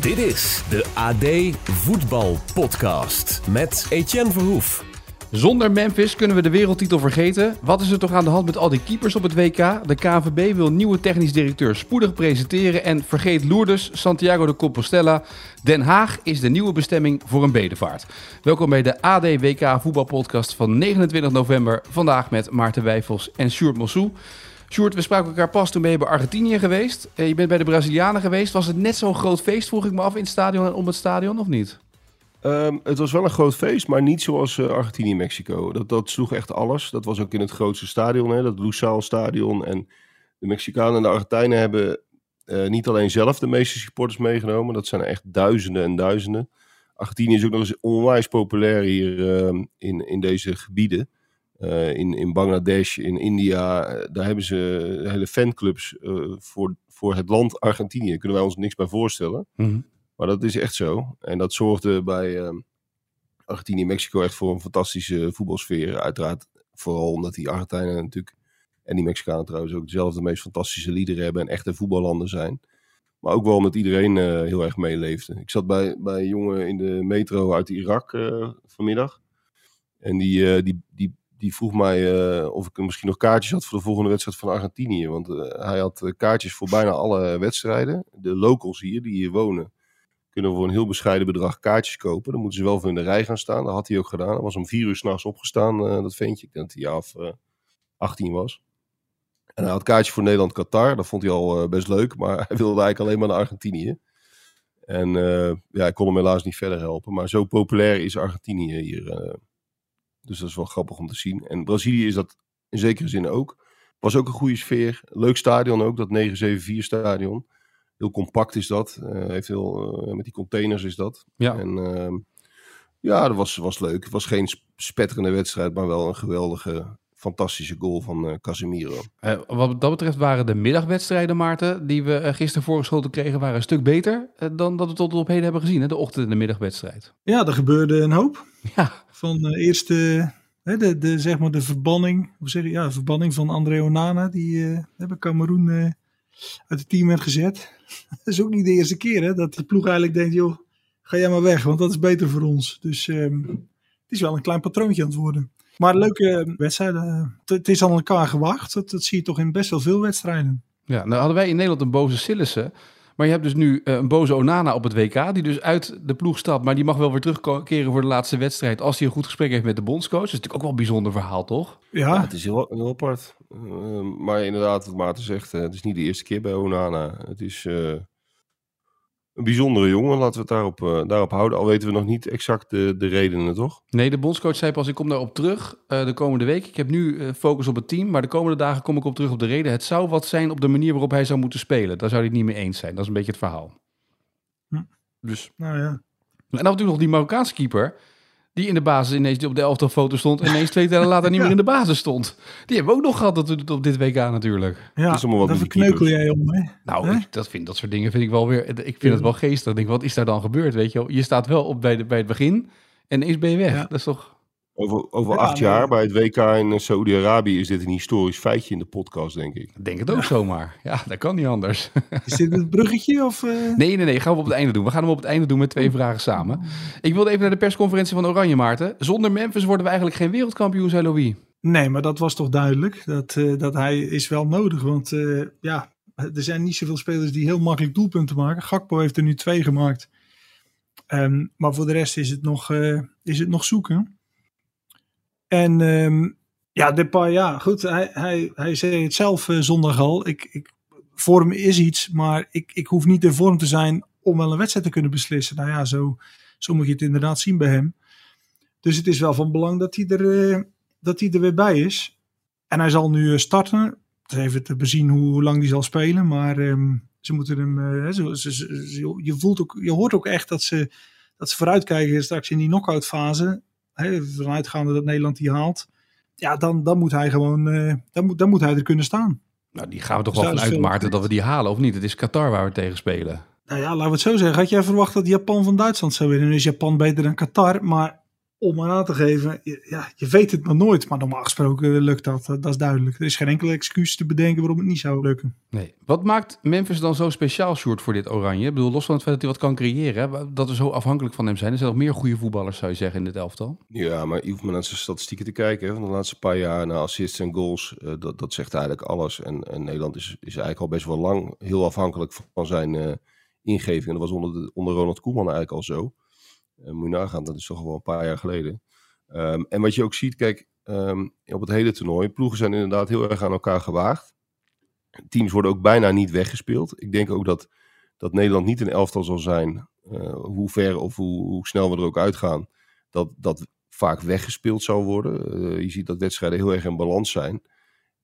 Dit is de AD Voetbal Podcast met Etienne Verhoef. Zonder Memphis kunnen we de wereldtitel vergeten. Wat is er toch aan de hand met al die keepers op het WK? De KNVB wil nieuwe technisch directeur spoedig presenteren. En vergeet Lourdes, Santiago de Compostela. Den Haag is de nieuwe bestemming voor een bedevaart. Welkom bij de AD WK voetbalpodcast van 29 november. Vandaag met Maarten Wijfels en Sjoerd Mossou. Sjoerd, we spraken elkaar pas toen je bij Argentinië geweest. Eh, je bent bij de Brazilianen geweest. Was het net zo'n groot feest, vroeg ik me af, in het stadion en om het stadion, of niet? Ehm, het was wel een groot feest, maar niet zoals uh, Argentinië-Mexico. Dat, dat sloeg echt alles. Dat was ook in het grootste stadion, hè, dat Lusail-stadion. En de Mexicanen en de Argentijnen hebben uh, niet alleen zelf de meeste supporters meegenomen. Dat zijn echt duizenden en duizenden. Argentinië is ook nog eens onwijs populair hier uh, in, in deze gebieden. Uh, in, in Bangladesh, in India, daar hebben ze hele fanclubs voor, voor het land Argentinië. Daar kunnen wij ons niks bij voorstellen. Mm -hmm. Maar dat is echt zo. En dat zorgde bij uh, Argentinië en Mexico echt voor een fantastische voetbalsfeer. Uiteraard vooral omdat die Argentijnen natuurlijk, en die Mexicanen trouwens ook dezelfde meest fantastische liederen hebben en echte voetballanden zijn. Maar ook wel omdat iedereen heel erg meeleefde. Ik zat bij, bij een jongen in de metro uit Irak vanmiddag. En die, die, die, die vroeg mij of ik misschien nog kaartjes had voor de volgende wedstrijd van Argentinië. Want hij had kaartjes voor bijna alle wedstrijden. De locals hier, die hier wonen, kunnen voor een heel bescheiden bedrag kaartjes kopen. Dan moeten ze wel voor in de rij gaan staan. Dat had hij ook gedaan. Hij was om vier uur s'nachts opgestaan, uh, dat ventje. Ik dat hij uh, 18 was. En hij had kaartjes voor Nederland-Qatar. Dat vond hij al best leuk, maar hij wilde eigenlijk alleen maar naar Argentinië. En ja, ik kon hem helaas niet verder helpen. Maar zo populair is Argentinië hier. Dus dat is wel grappig om te zien. En Brazilië is dat in zekere zin ook. Was ook een goede sfeer. Leuk stadion ook, dat 974 stadion heel compact is dat. Uh, heeft heel, uh, met die containers is dat. Ja. En uh, ja, dat was, was leuk. Het was geen spetterende wedstrijd, maar wel een geweldige, fantastische goal van Casemiro. Uh, wat dat betreft waren de middagwedstrijden, Maarten, die we gisteren voorgeschoten kregen, waren een stuk beter dan dat we tot op heden hebben gezien. Hè? De ochtend- en de middagwedstrijd. Ja, er gebeurde een hoop. Ja. Van eerst de, de, de, zeg maar de verbanning, hoe zeg je, ja, de verbanning van André Onana, die bij Cameroen uit het team werd gezet. dat is ook niet de eerste keer hè, dat die ploeg eigenlijk denkt, joh, ga jij maar weg, want dat is beter voor ons. Dus um, het is wel een klein patroontje aan het worden. Maar leuke wedstrijden. Het is aan elkaar gewacht. Dat, dat zie je toch in best wel veel wedstrijden. Ja, nou hadden wij in Nederland een boze Sillissen. Maar je hebt dus nu uh, een boze Onana op het WK, die dus uit de ploeg stapt. Maar die mag wel weer terugkeren voor de laatste wedstrijd. Als hij een goed gesprek heeft met de bondscoach. Dat is natuurlijk ook wel een bijzonder verhaal, toch? Ja, ja het is heel, heel apart. Uh, maar inderdaad, wat Maarten zegt, uh, het is niet de eerste keer bij Onana. Het is uh, een bijzondere jongen, laten we het daarop, uh, daarop houden. Al weten we nog niet exact de, de redenen, toch? Nee, de bondscoach zei pas, ik kom daarop terug uh, de komende week. Ik heb nu uh, focus op het team, maar de komende dagen kom ik op terug op de reden. Het zou wat zijn op de manier waarop hij zou moeten spelen. Daar zou hij het niet mee eens zijn. Dat is een beetje het verhaal. Hm. Dus. Nou ja. En dan natuurlijk nog die Marokkaanse keeper. Die in de basis ineens op de elftal foto stond. En ineens twee tijden later niet ja. meer in de basis stond. Die hebben we ook nog gehad dat, op dit WK natuurlijk. Ja, is wat daar verkneukel jij om, hè? Nou, ik, dat, vind, dat soort dingen vind ik wel weer... Ik vind ja. het wel geestig. Ik denk, wat is daar dan gebeurd, weet je wel? Je staat wel op bij, de, bij het begin en ineens ben je weg. Ja. Dat is toch... Over, over ja, acht jaar bij het WK in Saudi-Arabië is dit een historisch feitje in de podcast, denk ik. Ik denk het ook ja. zomaar. Ja, dat kan niet anders. Is dit een bruggetje? Of, uh... Nee, nee, nee. Gaan we op het einde doen. We gaan hem op het einde doen met twee vragen samen. Ik wilde even naar de persconferentie van Oranje, Maarten. Zonder Memphis worden we eigenlijk geen wereldkampioen, zei Louis. Nee, maar dat was toch duidelijk. Dat, uh, dat hij is wel nodig. Want uh, ja, er zijn niet zoveel spelers die heel makkelijk doelpunten maken. Gakpo heeft er nu twee gemaakt. Um, maar voor de rest is het nog, is het nog zoeken. En um, ja, Depay, ja, goed. Hij, hij, hij zei het zelf uh, zondag al. Ik, ik, vorm is iets, maar ik, ik hoef niet in vorm te zijn om wel een wedstrijd te kunnen beslissen. Nou ja, zo, zo moet je het inderdaad zien bij hem. Dus het is wel van belang dat hij er, uh, dat hij er weer bij is. En hij zal nu starten. Het is even te bezien hoe lang hij zal spelen. Maar um, ze moeten hem. Je, voelt ook, je hoort ook echt dat ze, dat ze vooruitkijken straks in die knock-out fase. Hè, vanuitgaande dat Nederland die haalt. Ja, dan, dan moet hij gewoon, eh, dan, moet, dan moet hij er kunnen staan. Nou, die gaan we toch Dus wel vanuit, Maarten, dat we die halen, of niet? Het is Qatar waar we tegen spelen. Nou ja, laten we het zo zeggen. Had jij verwacht dat Japan van Duitsland zou winnen? Nu is Japan beter dan Qatar. Maar om aan te geven, je- ja, je weet het maar nooit. Maar normaal gesproken lukt dat. Dat is duidelijk. Er is geen enkel excuus te bedenken waarom het niet zou lukken. Nee. Wat maakt Memphis dan zo speciaal, Sjoerd, voor dit oranje? Ik bedoel, los van het feit dat hij wat kan creëren, hè, dat we zo afhankelijk van hem zijn. Er zijn nog meer goede voetballers, zou je zeggen, in dit elftal. Ja, maar je hoeft maar naar zijn statistieken te kijken hè, van de laatste paar jaar. Naar assists en goals, eh, dat, dat zegt eigenlijk alles. En, en Nederland is, is eigenlijk al best wel lang heel afhankelijk van zijn eh, ingeving. En dat was onder, de, onder Ronald Koeman eigenlijk al zo. Eh, moet je nagaan, dat is toch wel een paar jaar geleden. Ehm, en wat je ook ziet, kijk, ehm, op het hele toernooi, ploegen zijn inderdaad heel erg aan elkaar gewaagd. Teams worden ook bijna niet weggespeeld. Ik denk ook dat, dat Nederland niet een elftal zal zijn, eh, hoe ver of hoe, hoe snel we er ook uitgaan, dat, dat vaak weggespeeld zou worden. Eh, je ziet dat wedstrijden heel erg in balans zijn.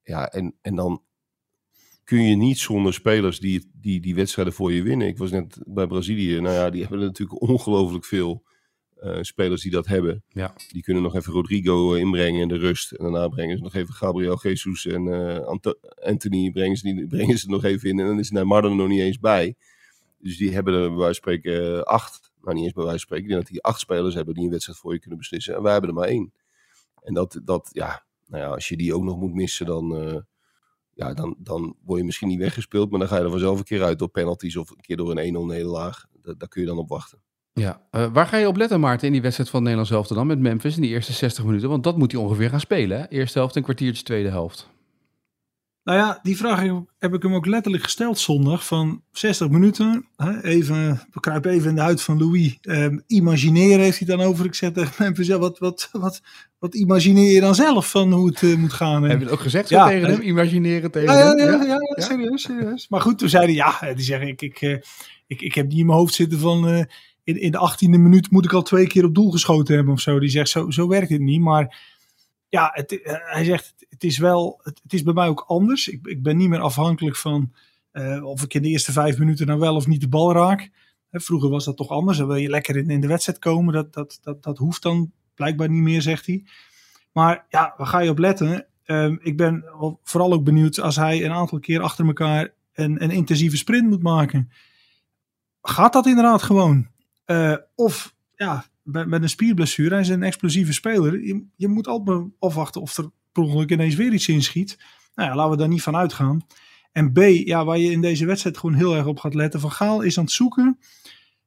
Ja, en, en dan kun je niet zonder spelers die, die die wedstrijden voor je winnen. Ik was net bij Brazilië. Nou ja, die hebben natuurlijk ongelooflijk veel eh, spelers die dat hebben. Ja. Die kunnen nog even Rodrigo eh, inbrengen in de rust. En daarna brengen ze nog even Gabriel Jesus en eh, Anthony brengen ze, die, brengen ze nog even in. En dan is Neymar er nog niet eens bij. Dus die hebben er bij wijze van spreken acht. Nou, niet eens bij wijze van spreken. Ik denk dat die acht spelers hebben die een wedstrijd voor je kunnen beslissen. En wij hebben er maar één. En dat, dat ja, nou ja, als je die ook nog moet missen, dan, ja, dan, dan word je misschien niet weggespeeld. Maar dan ga je er vanzelf een keer uit door penalties of een keer door een 1-0 nederlaag. Da- Daar kun je dan op wachten. Ja. Eh, waar ga je op letten, Maarten, in die wedstrijd van Nederland zelf dan met Memphis in die eerste 60 minuten? Want dat moet hij ongeveer gaan spelen, hè? Eerste helft en kwartiertje, tweede helft. Nou ja, die vraag heb, ik hem ook letterlijk gesteld zondag. Van 60 minuten. Hè, even, we kruipen even in de huid van Louis. Ehm, imagineren heeft hij dan over. Ik zeg tegen wat, wat, wat, wat imagineer je dan zelf van hoe het eh, moet gaan? Heb je het ook gezegd Ja, tegen hem? Imagineren tegen Ja, hem? ja, ja, Ja? ja, serieus, serieus. Maar goed, toen zei hij, ja, eh, die zeggen, ik, ik, eh, ik, ik heb niet in mijn hoofd zitten van, in, in de achttiende minuut moet ik al twee keer op doel geschoten hebben of zo. Die zegt, zo, zo werkt het niet. Maar ja, eh, hij zegt, het is wel, het, is bij mij ook anders. Ik, ik ben niet meer afhankelijk van eh, of ik in de eerste vijf minuten nou wel of niet de bal raak. Hè, vroeger was dat toch anders. Dan wil je lekker in, in de wedstrijd komen. Dat, dat, dat, dat hoeft dan blijkbaar niet meer, zegt hij. Maar ja, waar ga je op letten? Ehm, ik ben vooral ook benieuwd als hij een aantal keer achter elkaar een, een intensieve sprint moet maken. Gaat dat inderdaad gewoon? Eh, of ja, met, een spierblessure, hij is een explosieve speler. Je, je moet altijd afwachten of er per ongeluk ineens weer iets inschiet. Nou ja, laten we daar niet van uitgaan. En B, ja, waar je in deze wedstrijd gewoon heel erg op gaat letten. Van Gaal is aan het zoeken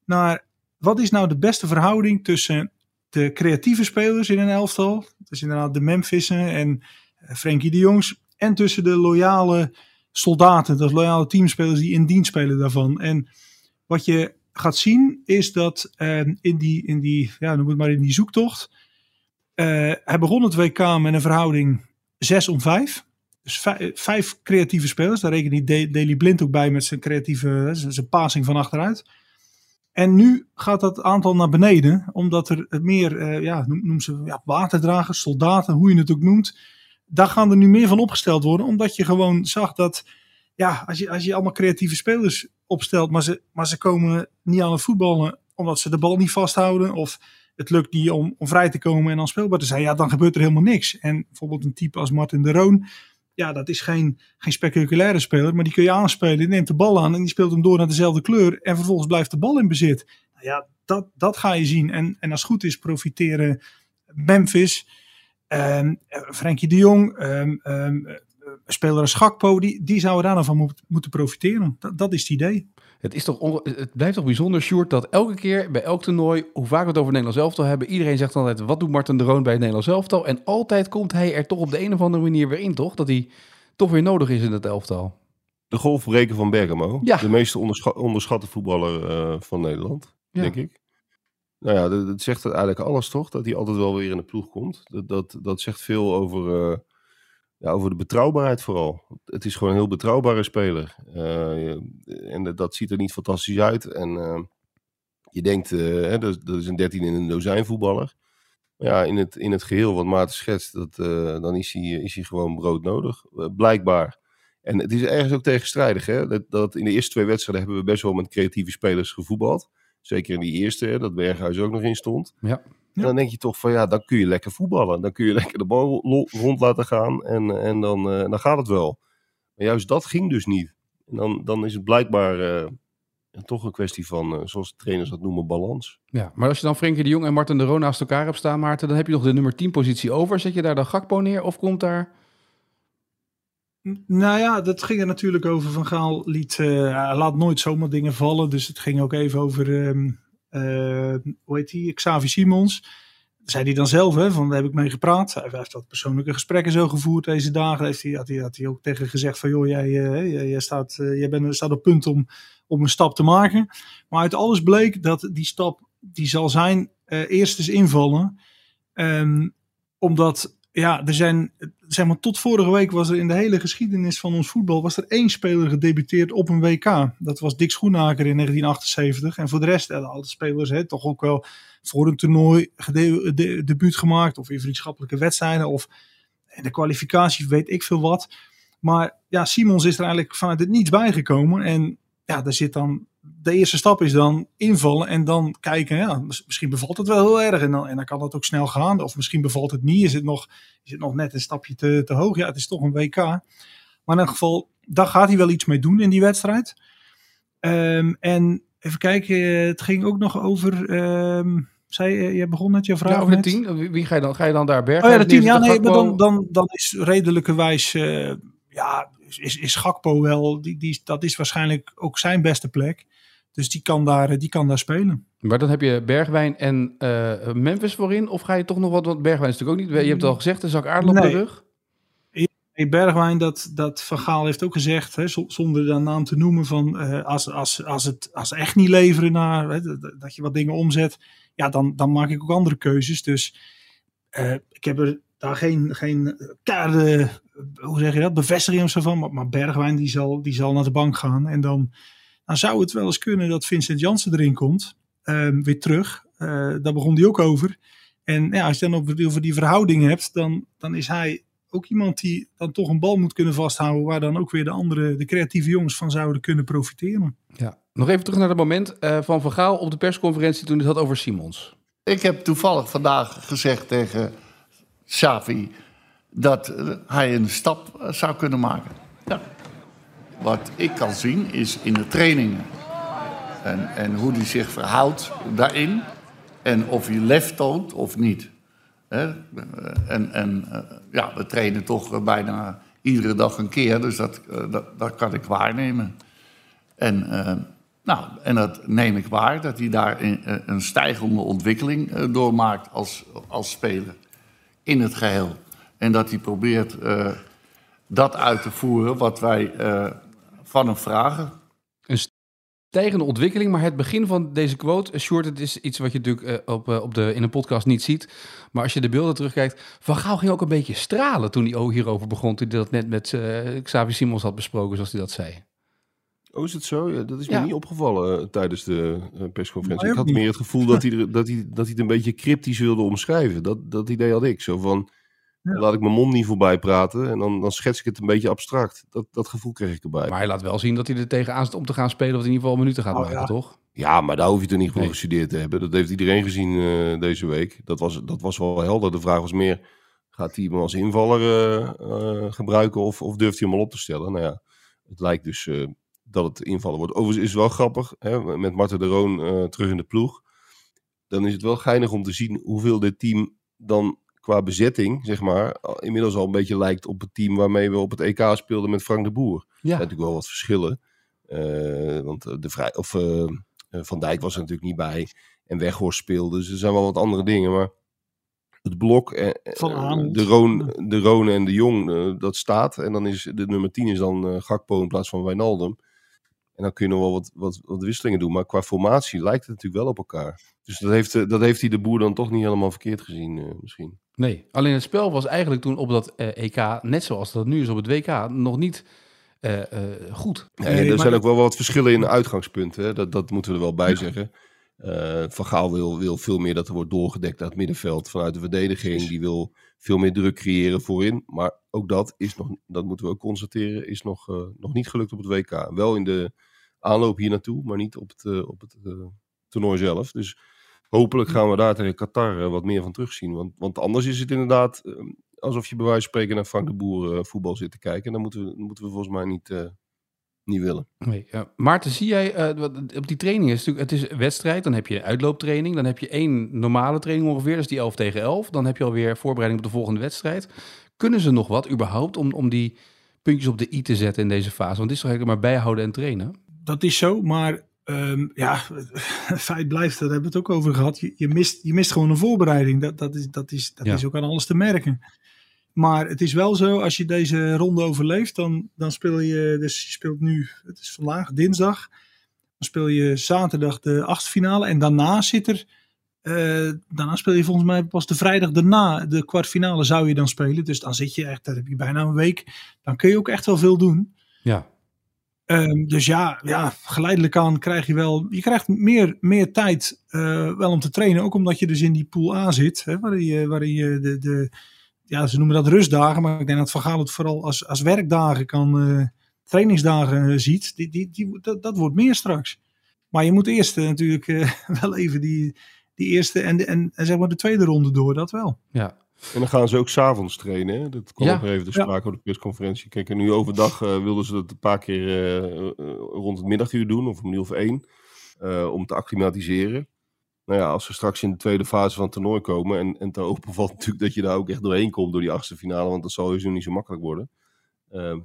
naar wat is nou de beste verhouding tussen de creatieve spelers in een elftal. Dus inderdaad de Memphissen en eh, Frenkie de Jongs. En tussen de loyale soldaten, de loyale teamspelers die in dienst spelen daarvan. En wat je gaat zien is dat eh, in, die, in die, ja, noem het maar in die zoektocht. eh, hij begon het WK met een verhouding 6 om 5. Dus vijf, creatieve spelers. Daar rekent hij Da- Daley Blind ook bij met zijn creatieve zijn zijn passing van achteruit. En nu gaat dat aantal naar beneden, omdat er meer, eh, ja, noem, noem ze ja, waterdragers, soldaten, hoe je het ook noemt. Daar gaan er nu meer van opgesteld worden, omdat je gewoon zag dat, ja, als je, als je allemaal creatieve spelers opstelt, maar ze, maar ze komen niet aan het voetballen omdat ze de bal niet vasthouden, of het lukt niet om, om vrij te komen en dan speelbaar te zijn, ja, dan gebeurt er helemaal niks. En bijvoorbeeld een type als Martin de Roon, ja, dat is geen, geen spectaculaire speler, maar die kun je aanspelen. Die neemt de bal aan en die speelt hem door naar dezelfde kleur. En vervolgens blijft de bal in bezit. Nou ja, dat, dat ga je zien. En, en als het goed is, profiteren Memphis, ehm Frenkie de Jong, ehm, ehm, eh, speler als Gakpo, die, die zouden daar dan van moet- moeten profiteren. Dat, dat is het idee. Het, is toch het blijft toch bijzonder, Sjoerd, dat elke keer bij elk toernooi, hoe vaak we het over Nederlands elftal hebben, iedereen zegt dan altijd, wat doet Martin de Roon bij het Nederlands elftal? En altijd komt hij er toch op de een of andere manier weer in, toch? Dat hij toch weer nodig is in het elftal. De golfbreker van Bergamo. Ja. De meest onderscha- onderschatte voetballer eh, van Nederland, Ja. denk ik. Nou ja, dat, dat zegt eigenlijk alles toch? Dat hij altijd wel weer in de ploeg komt. Dat, dat, dat zegt veel over, eh, ja, over de betrouwbaarheid vooral. Het is gewoon een heel betrouwbare speler. Eh, en dat, ziet er niet fantastisch uit. En eh, je denkt, eh, hè, dat, dat is een 13 in een dozijn voetballer. Maar ja, in het, in het geheel wat Maarten schetst, dat, eh, dan is hij, is hij gewoon broodnodig. Blijkbaar. En het is ergens ook tegenstrijdig. Hè? Dat, dat in de eerste twee wedstrijden hebben we best wel met creatieve spelers gevoetbald. Zeker in die eerste, hè, dat Berghuis ook nog in stond. Ja. En dan denk je toch van ja, dan kun je lekker voetballen. Dan kun je lekker de bal rond laten gaan en, en dan, eh, dan gaat het wel. Maar juist dat ging dus niet. En dan, dan is het blijkbaar eh, toch een kwestie van, eh, zoals de trainers dat noemen, balans. Ja, maar als je dan Frenkie de Jong en Martin de Roon naast elkaar hebt staan, Maarten, dan heb je nog de nummer 10 positie over. Zet je daar dan Gakpo neer of komt daar... Nou ja, dat ging er natuurlijk over. Van Gaal liet, eh, hij laat nooit zomaar dingen vallen. Dus het ging ook even over, ehm, eh, hoe heet die, Xavi Simons. Zei hij dan zelf, hè, van daar heb ik mee gepraat. Hij heeft wat persoonlijke gesprekken zo gevoerd deze dagen. Hij, had, hij, had hij ook tegen gezegd van, joh, jij, eh, jij staat, eh, jij bent, staat op punt om, om een stap te maken. Maar uit alles bleek dat die stap, die zal zijn, eh, eerst eens invallen. Ehm, omdat ja, er zijn, zeg maar, tot vorige week was er in de hele geschiedenis van ons voetbal, was er één speler gedebuteerd op een WK. Dat was Dick Schoenaker in 1978. En voor de rest hadden alle spelers hè, toch ook wel voor een toernooi debuut gemaakt. Of in vriendschappelijke wedstrijden. Of in de kwalificatie, weet ik veel wat. Maar ja, Simons is er eigenlijk vanuit het niets bijgekomen. En ja, daar zit dan. De eerste stap is dan invallen en dan kijken. Ja, mis- misschien bevalt het wel heel erg en dan, en dan kan dat ook snel gaan. Of misschien bevalt het niet. Is het nog, is het nog net een stapje te, te hoog? Ja, het is toch een WK. Maar in elk geval, daar gaat hij wel iets mee doen in die wedstrijd. Ehm, en even kijken, eh, het ging ook nog over. ehm zei, je jij begon net je vraag. Ja, over de net? 10? Wie, ga je dan? Ga je dan daar Berghuis Oh ja, de tien. Ja, neerzetten, nee, maar dan, dan, dan is redelijkerwijs. eh ja, is, is Gakpo wel. Die, die, dat is waarschijnlijk ook zijn beste plek. Dus die kan daar, die kan daar spelen. Maar dan heb je Bergwijn en eh, Memphis voorin. Of ga je toch nog wat, want Bergwijn is natuurlijk ook niet... Je hebt het al gezegd, een zak aardappel op Nee. de rug. Bergwijn, dat, dat Van Gaal heeft ook gezegd, hè, zonder de naam te noemen, van eh, als, als, als, het, als echt niet leveren naar hè, dat- je wat dingen omzet, ja, dan, dan maak ik ook andere keuzes. Dus eh, ik heb er daar geen, geen keiharde, hoe zeg je dat, bevestiging of zo van. Maar, maar Bergwijn die zal, die zal naar de bank gaan. En dan, dan zou het wel eens kunnen dat Vincent Janssen erin komt. ehm, weer terug. Eh, daar begon hij ook over. En ja, als je dan over, over die verhouding hebt, dan, dan is hij ook iemand die dan toch een bal moet kunnen vasthouden. Waar dan ook weer de andere, de creatieve jongens van zouden kunnen profiteren. Ja. Nog even terug naar het moment eh, van Van Gaal op de persconferentie toen hij het had over Simons. Ik heb toevallig vandaag gezegd tegen Xavi dat hij een stap eh, zou kunnen maken. Ja. Wat ik kan zien is in de trainingen en, en hoe hij zich verhoudt daarin en of hij lef toont of niet. Eh, En, en eh, ja, we trainen toch bijna iedere dag een keer, dus dat, dat, kan ik waarnemen. En, nou, en dat neem ik waar, dat hij daar een, stijgende ontwikkeling doormaakt als, als speler in het geheel. En dat hij probeert eh, dat uit te voeren wat wij eh, van hem vragen. Stijgende ontwikkeling, maar het begin van deze quote, Short, het is iets wat je natuurlijk eh, op, eh, op de, in een podcast niet ziet. Maar als je de beelden terugkijkt, Van Gaal ging ook een beetje stralen toen hij hierover begon. Toen hij dat net met eh, Xavi Simons had besproken, zoals hij dat zei. Oh, is het zo? Ja, dat is Ja. me niet opgevallen eh, tijdens de eh, persconferentie. Ik had meer het gevoel dat hij, er- dat, hij, dat hij het een beetje cryptisch wilde omschrijven. Dat, dat idee had ik. Zo van, Ja. laat ik mijn mond niet voorbij praten en dan, dan schets ik het een beetje abstract. Dat, dat gevoel kreeg ik erbij. Maar hij laat wel zien dat hij er tegenaan zit om te gaan spelen, of in ieder geval minuten gaat Oh, maken, ja. toch? Ja, maar daar hoef je toch niet voor Nee. gestudeerd te hebben. Dat heeft iedereen gezien eh, deze week. Dat was, dat was wel helder. De vraag was meer, gaat hij hem als invaller eh, eh, gebruiken of, of durft hij hem al op te stellen? Nou ja, het lijkt dus eh, dat het invallen wordt. Overigens is het wel grappig, hè, met Marten de Roon eh, terug in de ploeg. Dan is het wel geinig om te zien hoeveel dit team dan qua bezetting, zeg maar, inmiddels al een beetje lijkt op het team waarmee we op het EK speelden met Frank de Boer. Er Ja, zijn natuurlijk wel wat verschillen. Eh, want eh, de vrij, of, eh, Van Dijk was er natuurlijk niet bij. En Weghorst speelde. Dus er zijn wel wat andere dingen. Maar het blok, eh, Van de, Roon, de Rone en de Jong, dat staat. En dan is de nummer 10 is dan Gakpo in plaats van Wijnaldum. En dan kun je nog wel wat, wat, wat wisselingen doen. Maar qua formatie lijkt het natuurlijk wel op elkaar. Dus dat heeft, eh, dat heeft hij de boer dan toch niet helemaal verkeerd gezien eh, misschien. nee. Alleen het spel was eigenlijk toen op dat eh, EK, net zoals dat nu is op het WK, nog niet goed. Nee, er maar zijn ook wel wat verschillen in de uitgangspunten. Hè? Dat, dat moeten we er wel bij zeggen. Van Gaal wil, wil veel meer dat er wordt doorgedekt uit het middenveld vanuit de verdediging. Die wil veel meer druk creëren voorin. Maar ook dat is nog, dat moeten we ook constateren, is nog, nog niet gelukt op het WK. Wel in de aanloop hier naartoe, maar niet op het, eh, op het, eh, toernooi zelf. Dus hopelijk gaan we daar tegen Qatar eh, wat meer van terugzien. Want, want anders is het inderdaad alsof je bij wijze van spreken naar Frank de Boer voetbal zit te kijken. En dan moeten we, moeten we volgens mij niet, niet willen. Nee. Maarten, zie jij, op die training is het natuurlijk, het is wedstrijd, dan heb je uitlooptraining, dan heb je één normale training ongeveer, dat is die 11 tegen 11. Dan heb je alweer voorbereiding op de volgende wedstrijd. Kunnen ze nog wat überhaupt om, om die puntjes op de i te zetten in deze fase? Want het is toch eigenlijk maar bijhouden en trainen? Dat is zo, maar ehm, ja, feit blijft, daar hebben we het ook over gehad. Je, je, mist, je mist gewoon een voorbereiding. Dat, dat, is, dat, is, dat Ja. is ook aan alles te merken. Maar het is wel zo, als je deze ronde overleeft, dan, dan speel je, dus je speelt nu, het is vandaag, dinsdag. Dan speel je zaterdag de achtste finale en daarna zit er, eh, daarna speel je volgens mij pas de vrijdag daarna, de kwartfinale zou je dan spelen. Dus dan zit je echt, dan heb je bijna een week. Dan kun je ook echt wel veel doen. Ja, Ehm, dus ja, ja, geleidelijk aan krijg je wel. Je krijgt meer, meer tijd eh, wel om te trainen. Ook omdat je dus in die pool A zit. Hè, waarin je, waarin je de, de. Ja, ze noemen dat rustdagen. Maar ik denk dat Van Gaal het vooral als, als werkdagen kan. eh, trainingsdagen eh, ziet. Die, die, die, dat, dat wordt meer straks. Maar je moet eerst natuurlijk wel even die, die eerste en, de, en, en zeg maar de tweede ronde door. Dat wel. ja. En dan gaan ze ook s'avonds trainen. Hè? Dat kwam Ja. ook even te Ja. sprake op de persconferentie. Kijk, en nu overdag eh, wilden ze dat een paar keer eh, eh, rond het middaguur doen, of om uur of één, eh, om te acclimatiseren. Nou ja, als ze straks in de tweede fase van het toernooi komen, en, en te hopen valt natuurlijk dat je daar ook echt doorheen komt door die achtste finale, want dat zal sowieso niet zo makkelijk worden.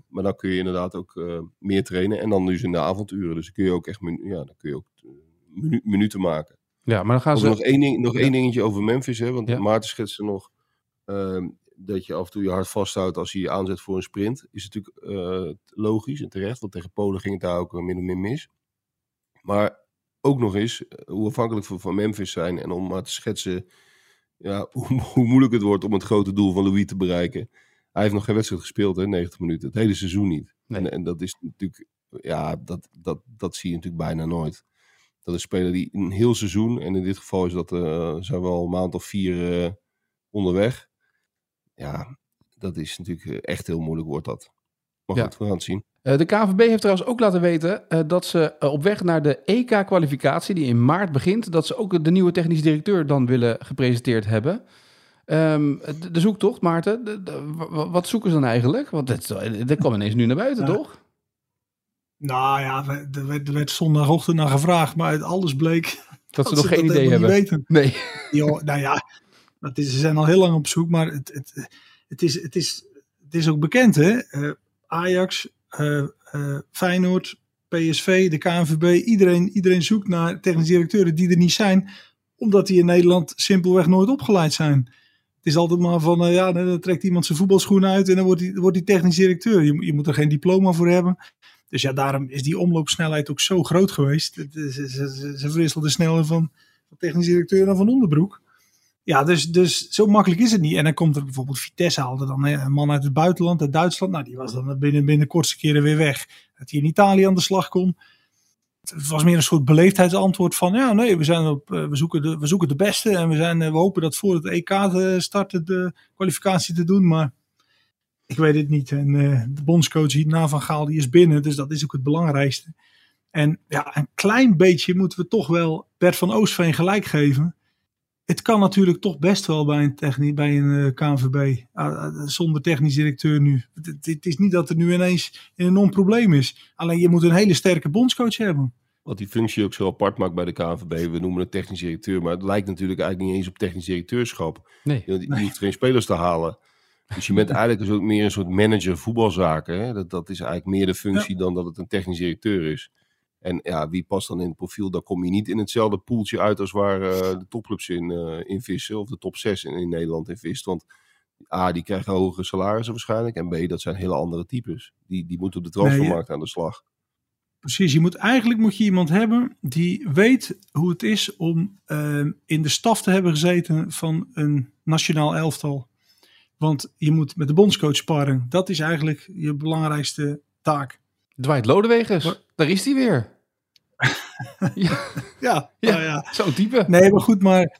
Maar dan kun je inderdaad ook eh, meer trainen. En dan dus in de avonduren. Dus dan kun je ook echt minu- ja, dan kun je ook minu- minuten maken. ja, maar dan gaan ze... nog één, ding, nog Ja. één dingetje over Memphis. Hè? Want Ja. Maarten schetste nog dat je af en toe je hart vasthoudt als je je aanzet voor een sprint. Is natuurlijk eh, logisch en terecht. Want tegen Polen ging het daar ook eh, min of meer mis. Maar ook nog eens, eh, hoe afhankelijk we van Memphis zijn. En om maar te schetsen ja, hoe, hoe moeilijk het wordt om het grote doel van Louis te bereiken. Hij heeft nog geen wedstrijd gespeeld, hè, 90 minuten. Het hele seizoen niet. Nee. En, en dat is natuurlijk, ja, dat, dat, dat zie je natuurlijk bijna nooit. Dat is een speler die een heel seizoen, en in dit geval is dat, zijn we al een maand of vier onderweg. Ja, dat is natuurlijk eh, echt heel moeilijk wordt dat. Maar Ja. goed, we gaan het zien. Eh, de KVB heeft trouwens ook laten weten eh, dat ze op weg naar de EK-kwalificatie, die in maart begint, dat ze ook de nieuwe technisch directeur dan willen gepresenteerd hebben. Ehm, de, de zoektocht, Maarten, de- de- wat zoeken ze dan eigenlijk? Want dat, dat kwam ineens nu naar buiten, Ja. toch? Nou ja, er werd, er werd zondagochtend naar gevraagd. Maar uit alles bleek. Dat ze nog geen dat idee hebben. niet weten. Nee. Joh, nou ja, ze zijn al heel lang op zoek, maar het, het, het, is, het, is, het is ook bekend, hè? Eh, Ajax, eh, Feyenoord, PSV, de KNVB, iedereen, iedereen zoekt naar technisch directeuren die er niet zijn, omdat die in Nederland simpelweg nooit opgeleid zijn. Het is altijd maar van, ja, dan trekt iemand zijn voetbalschoenen uit en dan wordt hij, wordt technisch directeur. Je, je moet er geen diploma voor hebben. Dus ja, daarom is die omloopsnelheid ook zo groot geweest. Ze, ze, ze, ze verwisselden sneller van, van technisch directeur dan van onderbroek. Ja, dus, dus zo makkelijk is het niet. En dan komt er bijvoorbeeld Vitesse haalde dan hè, een man uit het buitenland, uit Duitsland. Nou, die was dan binnen, binnen kortste keren weer weg. Dat hij in Italië aan de slag kon. Het was meer een soort beleefdheidsantwoord van, ja, nee, we, zijn op, eh, we, zoeken, de, we zoeken de beste. En we, zijn, eh, we hopen dat voor het EK te starten de kwalificatie te doen. Maar ik weet het niet. En eh, de bondscoach hierna van Gaal, die is binnen. Dus dat is ook het belangrijkste. En ja, een klein beetje moeten we toch wel Bert van Oostveen gelijk geven. Het kan natuurlijk toch best wel bij een, techni- bij een eh, KNVB. zonder technisch directeur nu. Het, is niet dat er nu ineens een enorm probleem is. Alleen je moet een hele sterke bondscoach hebben. Wat die functie ook zo apart maakt bij de KNVB. We noemen het technisch directeur, maar het lijkt natuurlijk eigenlijk niet eens op technisch directeurschap. Nee. Je, je hoeft geen spelers te halen. Dus je bent eigenlijk een soort, meer een soort manager voetbalzaken. Hè? Dat, dat is eigenlijk meer de functie dan dat het een technisch directeur is. En ja, wie past dan in het profiel? Dan kom je niet in hetzelfde poeltje uit als waar eh, de topclubs in, eh, in vissen. Of de top 6 in, in Nederland in vist. Want A, die krijgen hogere salarissen waarschijnlijk. En B, dat zijn hele andere types. Die, die moeten op de transfermarkt aan de slag. Precies, je moet, eigenlijk moet je iemand hebben die weet hoe het is om eh, in de staf te hebben gezeten van een nationaal elftal. Want je moet met de bondscoach sparren. Dat is eigenlijk je belangrijkste taak. Dwight Lodewegers, Wat? daar is hij weer. Ja, Ja, Ja. nou ja. zo'n type. Nee, maar goed, maar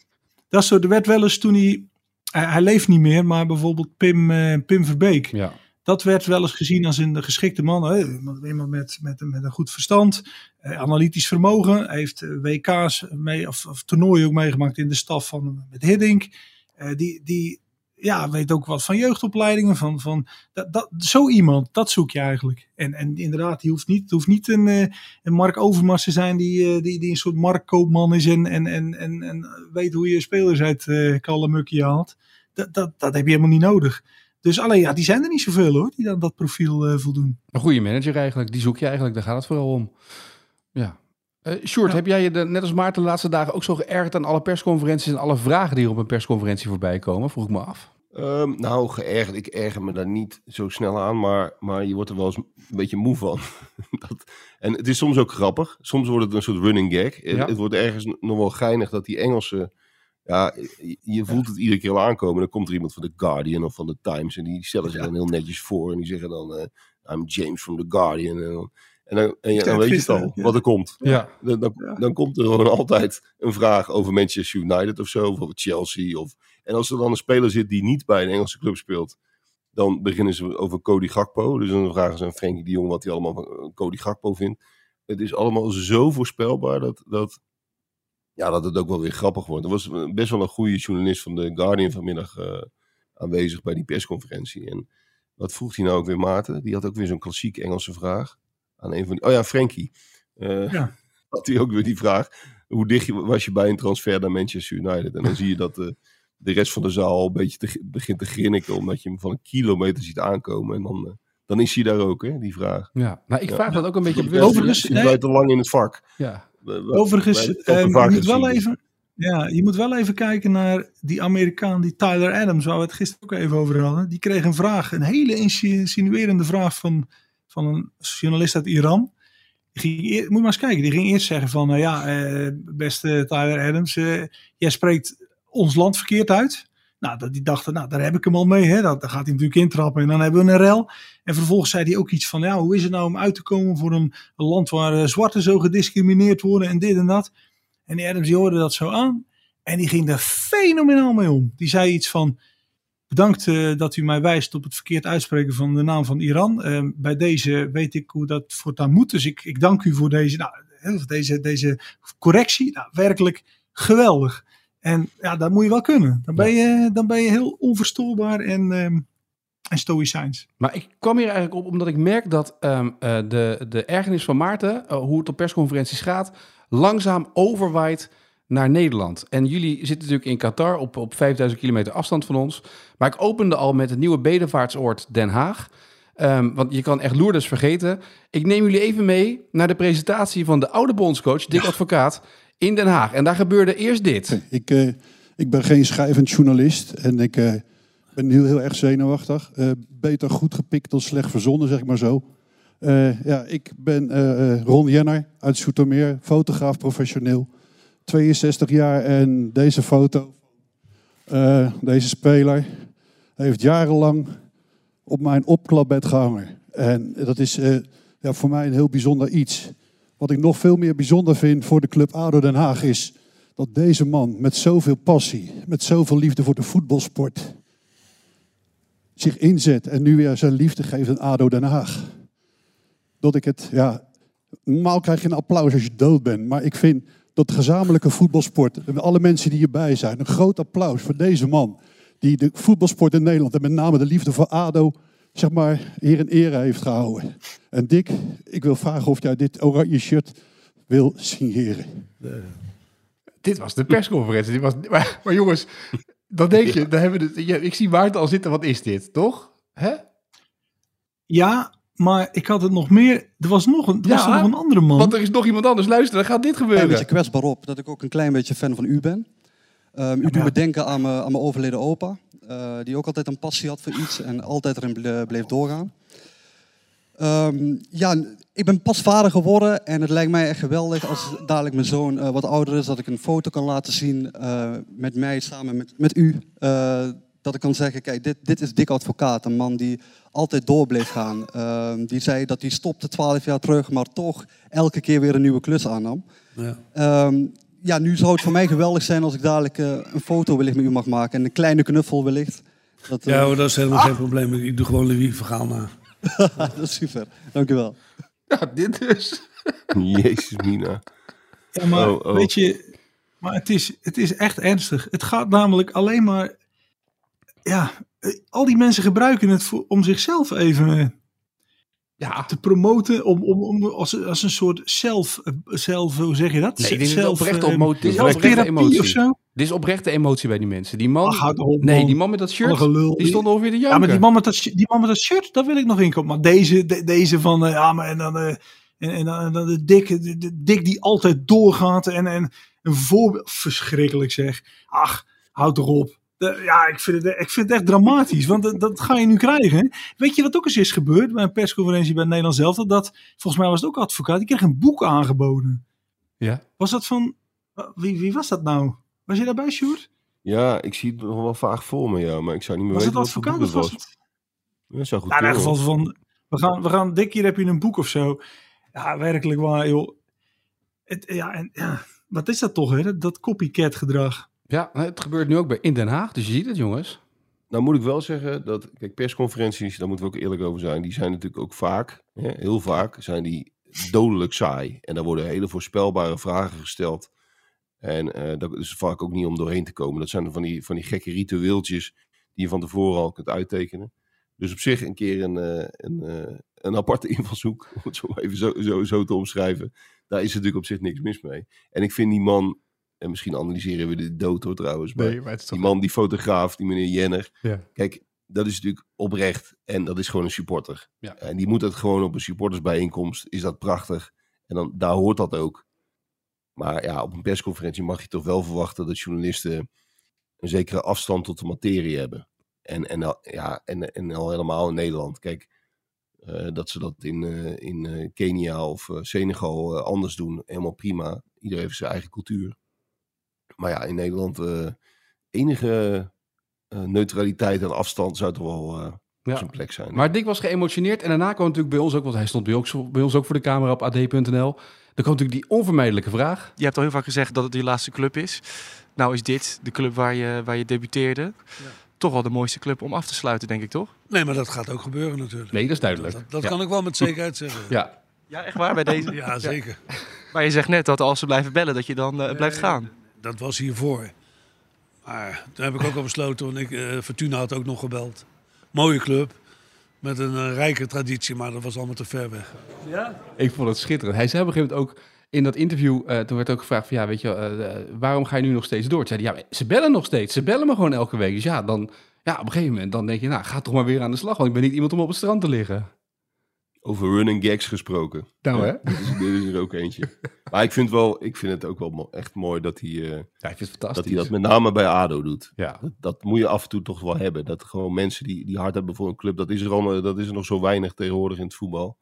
dat is zo. Er werd wel eens toen hij, hij, hij leeft niet meer, maar bijvoorbeeld Pim, eh, Pim Verbeek. Ja. dat werd wel eens gezien als een geschikte man. Hè? Iemand met, met, met een goed verstand, eh, analytisch vermogen. Hij heeft eh, WK's mee, of, of toernooien ook meegemaakt in de staf van met Hiddink. Eh, die, die ja, weet ook wat van jeugdopleidingen. Van, van, dat, dat, zo iemand, dat zoek je eigenlijk. En, en inderdaad, die hoeft niet, het hoeft niet een, eh, een Mark Overmars te zijn die, eh, die, die een soort marktkoopman is en, en, en, en, en weet hoe je spelers uit uh, Kallemukkie haalt. Dat, dat, dat heb je helemaal niet nodig. Dus alleen, ja, die zijn er niet zoveel hoor, die dan dat profiel uh, voldoen. Een goede manager eigenlijk, die zoek je eigenlijk, daar gaat het vooral om. Ja. Uh, ja. heb jij je de, net als Maarten de laatste dagen ook zo geërgerd aan alle persconferenties en alle vragen die er op een persconferentie voorbij komen? Vroeg ik me af. Um, nou, geërgerd. Ik erger me daar niet zo snel aan, maar, maar je wordt er wel eens een beetje moe van. dat, en het is soms ook grappig. Soms wordt het een soort running gag. Ja. Het, het, wordt ergens nog wel geinig dat die Engelsen ja, je voelt het iedere keer al aankomen. Dan komt er iemand van The Guardian of van The Times. En die stellen zich dan heel netjes voor. En die zeggen dan, uh, I'm James from The Guardian. En dan, en dan, en ja, dan weet je het al, wat er komt. Ja. Dan, dan, dan, komt er gewoon altijd een vraag over Manchester United of zo. Of over Chelsea. Of, en als er dan een speler zit die niet bij een Engelse club speelt. Dan beginnen ze over Cody Gakpo. Dus dan vragen ze aan Frenkie de Jong wat hij allemaal van Cody Gakpo vindt. Het is allemaal zo voorspelbaar dat... dat ja, dat het ook wel weer grappig wordt. Er was best wel een goede journalist van The Guardian vanmiddag uh, aanwezig bij die persconferentie. En wat vroeg hij nou ook weer, Maarten? Die had ook weer zo'n klassiek Engelse vraag aan een van die... Oh ja, Frankie. Uh, ja. Had hij ook weer die vraag. Hoe dicht was je bij een transfer naar Manchester United? En dan zie je dat de rest van de zaal een beetje te, begint te grinniken... omdat je hem van een kilometer ziet aankomen. En dan, uh, dan is hij daar ook, hè, die vraag. Ja, nou ik vraag ja. dat ook een beetje op Overigens, Je blijft te lang in het vak. Ja. Overigens, um, je, moet wel even, ja, je moet wel even kijken naar die Amerikaan, die Tyler Adams, waar we het gisteren ook even over hadden. Die kreeg een vraag, een hele insinuerende vraag van, van een journalist uit Iran. Die ging, moet maar eens kijken, die ging eerst zeggen van, uh, ja, uh, beste Tyler Adams, uh, jij spreekt ons land verkeerd uit. Nou, dat die dachten, nou, daar heb ik hem al mee. Hè? Dat, dan gaat hij natuurlijk intrappen en dan hebben we een rel. En vervolgens zei hij ook iets van, ja, hoe is het nou om uit te komen voor een, land waar uh, zwarten zo gediscrimineerd worden en dit en dat. En die Adams die hoorde dat zo aan en die ging er fenomenaal mee om. Die zei iets van, bedankt uh, dat u mij wijst op het verkeerd uitspreken van de naam van Iran. Uh, bij deze weet ik hoe dat voortaan moet, dus ik, ik dank u voor deze, nou, deze, deze correctie. Nou, werkelijk geweldig. En ja, dat moet je wel kunnen. Dan ben je, dan ben je heel onverstoorbaar en, um, en stoïcijns. Maar ik kwam hier eigenlijk op omdat ik merk dat um, uh, de, de ergernis van Maarten, uh, hoe het op persconferenties gaat, langzaam overwaait naar Nederland. En jullie zitten natuurlijk in Qatar op, op 5000 kilometer afstand van ons. Maar ik opende al met het nieuwe bedevaartsoord Den Haag. Um, want je kan echt Lourdes vergeten. Ik neem jullie even mee naar de presentatie van de oude bondscoach, Dick ja. Advocaat in Den Haag. En daar gebeurde eerst dit. Ik, uh, ik ben geen schrijvend journalist en ik uh, ben heel, heel erg zenuwachtig. Uh, beter goed gepikt dan slecht verzonnen, zeg maar zo. ja, ik ben Ron Jenner uit Soetermeer, fotograaf professioneel. 62 jaar en deze foto, deze speler, heeft jarenlang op mijn opklapbed gehangen. En dat is ja, voor mij een heel bijzonder iets. Wat ik nog veel meer bijzonder vind voor de club ADO Den Haag is dat deze man met zoveel passie, met zoveel liefde voor de voetbalsport zich inzet en nu weer zijn liefde geeft aan ADO Den Haag. Dat ik het, ja, normaal krijg je een applaus als je dood bent, maar ik vind dat gezamenlijke voetbalsport, en alle mensen die hierbij zijn, een groot applaus voor deze man. Die de voetbalsport in Nederland en met name de liefde voor ADO zeg maar, hier in ere heeft gehouden. En Dick, ik wil vragen of jij dit oranje shirt wil signeren. De... Dit was de persconferentie. Dit was, maar, maar jongens, dan denk je, dan hebben we het, ja, ik zie Maarten al zitten, wat is dit, toch? Hè? Ja, maar ik had het nog meer. Er was nog een, er ja, was nog een andere man. Want er is nog iemand anders. Luister, dan gaat dit gebeuren. Een beetje kwetsbaar op dat ik ook een klein beetje fan van u ben. Um, u doet me denken aan mijn, aan mijn overleden opa. Uh, die ook altijd een passie had voor iets en altijd erin bleef doorgaan. Um, ja, ik ben pas vader geworden en het lijkt mij echt geweldig als dadelijk mijn zoon uh, wat ouder is, dat ik een foto kan laten zien uh, met mij samen met, met u. dat ik kan zeggen, kijk, dit, dit is Dick Advocaat, een man die altijd door bleef gaan. Ehm, die zei dat hij stopte twaalf jaar terug, maar toch elke keer weer een nieuwe klus aannam. Ja. Um, ja, nu zou het voor mij geweldig zijn als ik dadelijk uh, een foto wellicht met u mag maken. En een kleine knuffel wellicht. Dat, eh, Ja hoor, dat is helemaal geen probleem. Ik doe gewoon Louis verhaal na. dat is super. Dank u wel. Ja, dit dus. Jezus, Mina. Ja, maar Oh, oh. weet je, maar het is, het is echt ernstig. Het gaat namelijk alleen maar, ja, eh, al die mensen gebruiken het voor, om zichzelf even eh, Ja, te promoten, om, om, om als, als een soort zelf, zelf, hoe zeg je dat? Nee, dit is zelf, oprechte eh, emo- dit is oprechte emotie. of zo. dit is oprechte emotie bij die mensen. Die man, Ach, houd op, nee, man. die man met dat shirt, die stond ongeveer de janken. Ja, maar die man met dat, die man met dat shirt, daar wil ik nog in komen. Maar deze, de- deze van, eh, ja, maar en dan, eh, en, en dan, en dan de dik, de, de dik die altijd doorgaat en, en een voorbeeld, verschrikkelijk zeg. Ach, houd erop. De- ja, ik vind, het, ik vind het echt dramatisch, want dat, dat ga je nu krijgen. Weet je wat ook eens is gebeurd bij een persconferentie bij Nederland zelf? Dat, dat, volgens mij was het ook advocaat, die kreeg een boek aangeboden. Ja. Was dat van, wie, wie was dat nou? Was je daarbij, Sjoerd? Ja, ik zie het nog wel vaag voor me, ja. Maar ik zou niet meer Was het weten wat voor advocaat boek of het was het... Dat zou goed Ja, in ieder geval van, we gaan, we gaan, Dick, hier heb je een boek of zo. Ja, werkelijk waar, joh. Het, ja, en, ja, wat is dat toch, hè? Dat, dat copycat gedrag. Ja, het gebeurt nu ook bij in Den Haag, dus je ziet het jongens. Nou moet ik wel zeggen dat, kijk, persconferenties, daar moeten we ook eerlijk over zijn, die zijn natuurlijk ook vaak, hè, heel vaak, zijn die dodelijk saai. En daar worden hele voorspelbare vragen gesteld. En eh dat is vaak ook niet om doorheen te komen. Dat zijn van die, van die gekke ritueeltjes die je van tevoren al kunt uittekenen. Dus op zich een keer een, eh, een, eh, een aparte invalshoek, om het zo even zo, zo, zo te omschrijven. Daar is natuurlijk op zich niks mis mee. En ik vind die man, en misschien analyseren we de dood hoor trouwens, maar die man, die fotograaf, die meneer Jenner. Ja. Kijk, dat is natuurlijk oprecht. En dat is gewoon een supporter. Ja. En die moet het gewoon op een supportersbijeenkomst. Is dat prachtig. En dan, daar hoort dat ook. Maar ja, op een persconferentie mag je toch wel verwachten dat journalisten een zekere afstand tot de materie hebben. En, en, al- ja, en, en al helemaal in Nederland. Kijk, eh, dat ze dat in, eh, in eh, Kenia of Senegal anders doen, helemaal prima. Iedereen heeft zijn eigen cultuur. Maar ja, in Nederland eh, enige eh, neutraliteit en afstand zou toch wel eh, Ja. op zijn plek zijn. Maar Dick was geëmotioneerd en daarna kwam natuurlijk bij ons ook, want hij stond bij ons, bij ons ook voor de camera op ad.nl. Er kwam natuurlijk die onvermijdelijke vraag. Je hebt al heel vaak gezegd dat het je laatste club is. Nou is dit de club waar je, waar je debuteerde. Toch wel de mooiste club om af te sluiten, denk ik, toch? Nee, maar dat gaat ook gebeuren natuurlijk. Nee, dat is duidelijk. Dat, dat Ja. kan ik wel met zekerheid zeggen. Ja, Ja, echt waar, bij deze? Ja, zeker. Maar je zegt net dat als ze blijven bellen, dat je dan blijft gaan. Dat was hiervoor. Maar toen heb ik ook al besloten, want ik, eh, Fortuna had ook nog gebeld. Mooie club, met een eh, rijke traditie, maar dat was allemaal te ver weg. ik vond het schitterend. Hij zei op een gegeven moment ook in dat interview, eh, toen werd ook gevraagd van ja, weet je, waarom ga je nu nog steeds door? Toen zei hij, ja, ze bellen nog steeds. Ze bellen me gewoon elke week. Dus ja, dan, ja, op een gegeven moment dan denk je, nou, ga toch maar weer aan de slag, want ik ben niet iemand om op het strand te liggen. Over running gags gesproken. Nou, Ja, hè? Dit is, dit is er ook eentje. Maar ik vind, wel, ik vind het ook wel mo- echt mooi dat hij, eh, Ja, ik vind het dat hij dat met name bij ADO doet. Ja. Dat, dat moet je af en toe toch wel hebben. Dat gewoon mensen die, die hard hebben voor een club, dat is, er al, dat is er nog zo weinig tegenwoordig in het voetbal.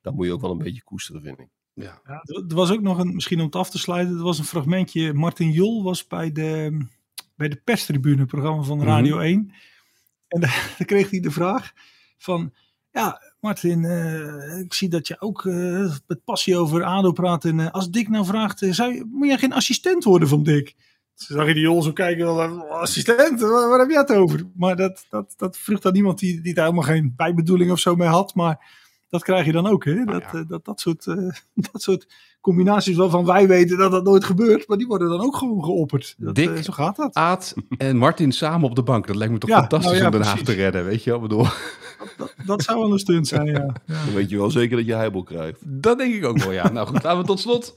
Dat moet je ook wel een beetje koesteren, vind ik. Ja, er er was ook nog een, misschien om het af te sluiten, er was een fragmentje. Martin Jol was bij de, bij de perstribune, programma van Radio 1. En daar, daar kreeg hij de vraag van, ja Martin, eh, ik zie dat je ook eh, met passie over ADO praat. En eh, als Dick nou vraagt, zou je, moet jij geen assistent worden van Dick? Toen zag je die Jol zo kijken, assistent, waar, heb je het over? Maar dat, dat, dat vroeg dan iemand die, die daar helemaal geen bijbedoeling of zo mee had. Maar dat krijg je dan ook, hè? Dat, eh, dat, dat, soort, eh, dat soort combinaties waarvan wij weten dat dat nooit gebeurt, maar die worden dan ook gewoon geopperd. Dat, Dik. eh, zo gaat dat. Aad en Martin samen op de bank. Dat lijkt me toch Ja, fantastisch nou ja, om Den Haag te redden, weet je wel? Ik bedoel, Dat, dat zou wel een stunt zijn, ja. ja. Dan weet je wel zeker dat je heibel krijgt. dat denk ik ook wel, ja. Nou goed, laten we tot slot.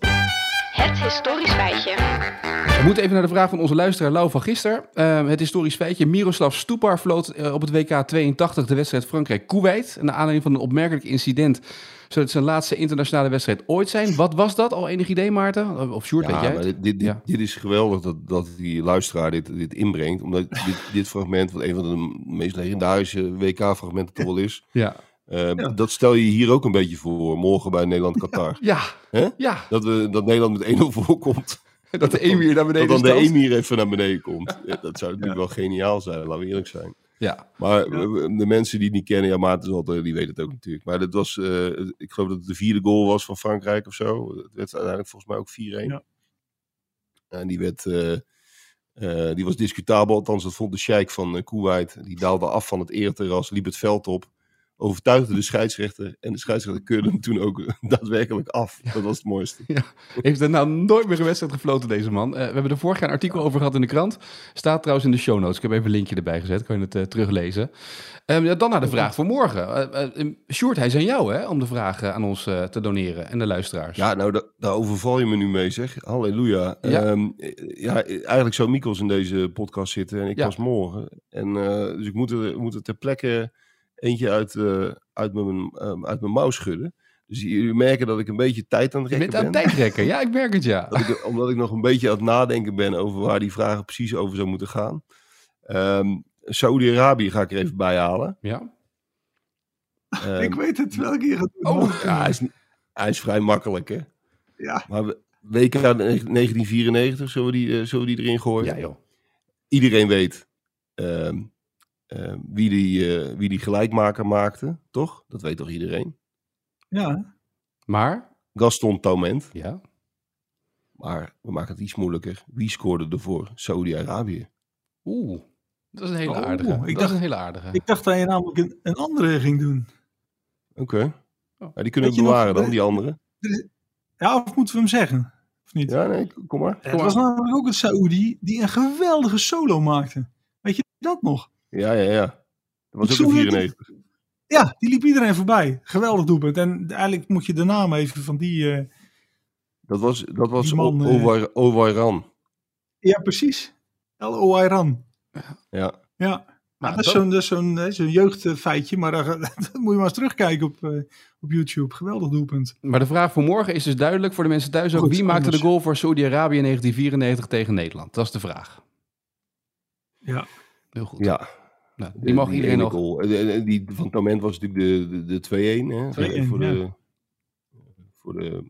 Het historisch feitje. We moeten even naar de vraag van onze luisteraar Lau van gisteren. Ehm, het historisch feitje. Miroslav Stupar vloot eh, op het WK 82 de wedstrijd Frankrijk-Kuwait. Naar aanleiding van een opmerkelijk incident. Zou het zijn laatste internationale wedstrijd ooit zijn? Wat was dat? Al enig idee, Maarten? Of Sjoerd, weet Ja, jij maar het? dit, dit, dit, Ja. dit is geweldig dat, dat die luisteraar dit, dit inbrengt. Omdat dit, dit fragment, wat een van de meest legendarische WK-fragmenten toch wel is. Ja. Eh, Dat stel je hier ook een beetje voor, morgen bij Nederland-Qatar. Ja. Hè? Ja. Dat, we, dat Nederland met 1-0 voorkomt. Dat de emir naar beneden Dat dan de emir even naar beneden komt. Ja, dat zou natuurlijk wel geniaal zijn, laten we eerlijk zijn. Ja. Maar de mensen die het niet kennen, ja, Maarten is altijd, die weten het ook natuurlijk. Maar dat was, eh, ik geloof dat het de vierde goal was van Frankrijk of zo. Het werd uiteindelijk volgens mij ook 4-1. Ja. En die werd eh, Eh, die was discutabel, althans dat vond de sheik van uh, Kuwait. Die daalde af van het ereterras, liep het veld op, overtuigde de scheidsrechter. En de scheidsrechter keurde hem toen ook daadwerkelijk af. Dat was het mooiste. Ja. Heeft er nou nooit meer een wedstrijd gefloten, deze man? Eh, we hebben er vorig jaar een artikel over gehad in de krant. Staat trouwens in de show notes. Ik heb even een linkje erbij gezet, kan je het teruglezen. Um, ja, dan naar de vraag voor morgen. Uh, Sjoerd, hij is aan jou hè, om de vraag aan ons te doneren en de luisteraars. Ja, nou, da daar overval je me nu mee, zeg. Halleluja. Ja, um, ja eigenlijk zou Mikels in deze podcast zitten en ik pas morgen. En, dus ik moet er, moet er ter plekke eentje uit, uit, mijn, um, uit mijn mouw schudden. Dus jullie merken dat ik een beetje tijd aan het rekken ben. Je bent aan het tijd rekken, ja, ik merk het, ja. Ik, omdat ik nog een beetje aan het nadenken ben over waar die vragen precies over zou moeten gaan. Um, Saudi-Arabië ga ik er even bij halen. Ja. Um, ik weet het welke je gaat doen. Oh, ja, hij is, hij is vrij makkelijk, hè? Ja. Maar WK 1994, zullen we die, uh, zullen we die erin gooien? Ja, joh. Iedereen weet um, uh, wie, die, uh, wie die gelijkmaker maakte, toch? Dat weet toch iedereen? Ja. Maar? Gaston Taument. Ja. Maar we maken het iets moeilijker. Wie scoorde ervoor? Saudi-Arabië. Oeh. Dat is een hele aardige. Oh, ik dat dacht, is een hele aardige. Ik dacht dat je namelijk een, een andere ging doen. Oké. Okay. Oh. Ja, die kunnen we bewaren nog, dan, die andere. Ja, of moeten we hem zeggen? Of niet? Ja, nee, kom maar. Het was namelijk ook een Saoedi die een geweldige solo maakte. Weet je dat nog? Ja, ja, ja. Dat was ook een 94. Ja, die liep iedereen voorbij. Geweldig doelpunt. En eigenlijk moet je de naam even van die... Uh, dat was, dat was man, Owairan. Ja, precies. El Owairan. Ja. Ja. Nou, dat is zo'n zo'n zo jeugdfeitje, maar daar, dat moet je maar eens terugkijken op, uh, op YouTube. Geweldig doelpunt. Maar de vraag voor morgen is dus duidelijk voor de mensen thuis ook. Goed, wie maakte de goal voor Saudi-Arabië in 1994 tegen Nederland? Dat is de vraag. Ja. Heel goed. Ja. Nou, die mag iedereen nog... Goal. Die van het moment was natuurlijk de, de, de 2-1. Hè? 2-1, voor, ja. de, voor de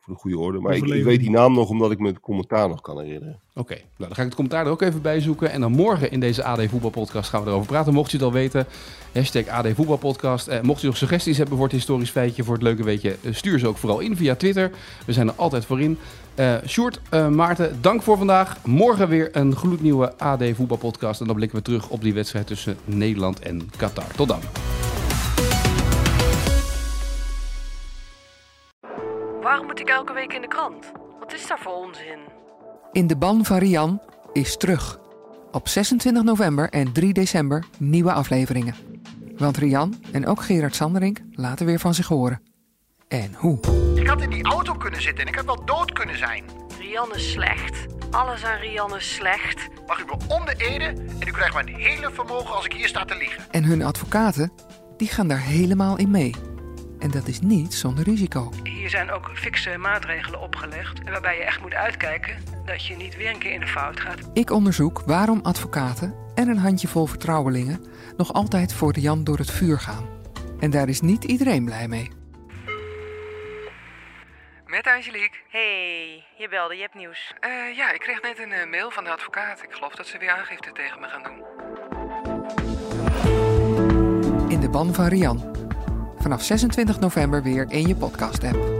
voor de goede orde. Maar ik, ik, weet die naam nog omdat ik me het commentaar nog kan herinneren. Oké, okay. nou, dan ga ik het commentaar er ook even bij zoeken. En dan morgen in deze AD Voetbalpodcast gaan we erover praten. Mocht je het al weten, hashtag AD Voetbalpodcast. Eh, mocht je nog suggesties hebben voor het historisch feitje, voor het leuke weetje, stuur ze ook vooral in via Twitter. We zijn er altijd voor in. Uh, Sjoerd, uh, Maarten, dank voor vandaag. Morgen weer een gloednieuwe AD Voetbalpodcast. En dan blikken we terug op die wedstrijd tussen Nederland en Qatar. Tot dan. Waarom moet ik elke week in de krant? Wat is daar voor onzin? In de ban van Rian is terug. Op 26 november en 3 december nieuwe afleveringen. Want Rian en ook Gerard Sanderink laten weer van zich horen. En hoe? Ik had in die auto kunnen zitten en ik had wel dood kunnen zijn. Rian is slecht. Alles aan Rian is slecht. Mag u me om de ede en u krijgt mijn hele vermogen als ik hier sta te liegen. En hun advocaten, die gaan daar helemaal in mee. En dat is niet zonder risico. Hier zijn ook fikse maatregelen opgelegd. Waarbij je echt moet uitkijken dat je niet weer een keer in de fout gaat. Ik onderzoek waarom advocaten en een handjevol vertrouwelingen nog altijd voor Jan door het vuur gaan. En daar is niet iedereen blij mee. Met Angelique. Hey, je belde, je hebt nieuws. Uh, ja, ik kreeg net een uh, mail van de advocaat. Ik geloof dat ze weer aangifte tegen me gaan doen. In de ban van Rian. Vanaf 26 november weer in je podcast-app.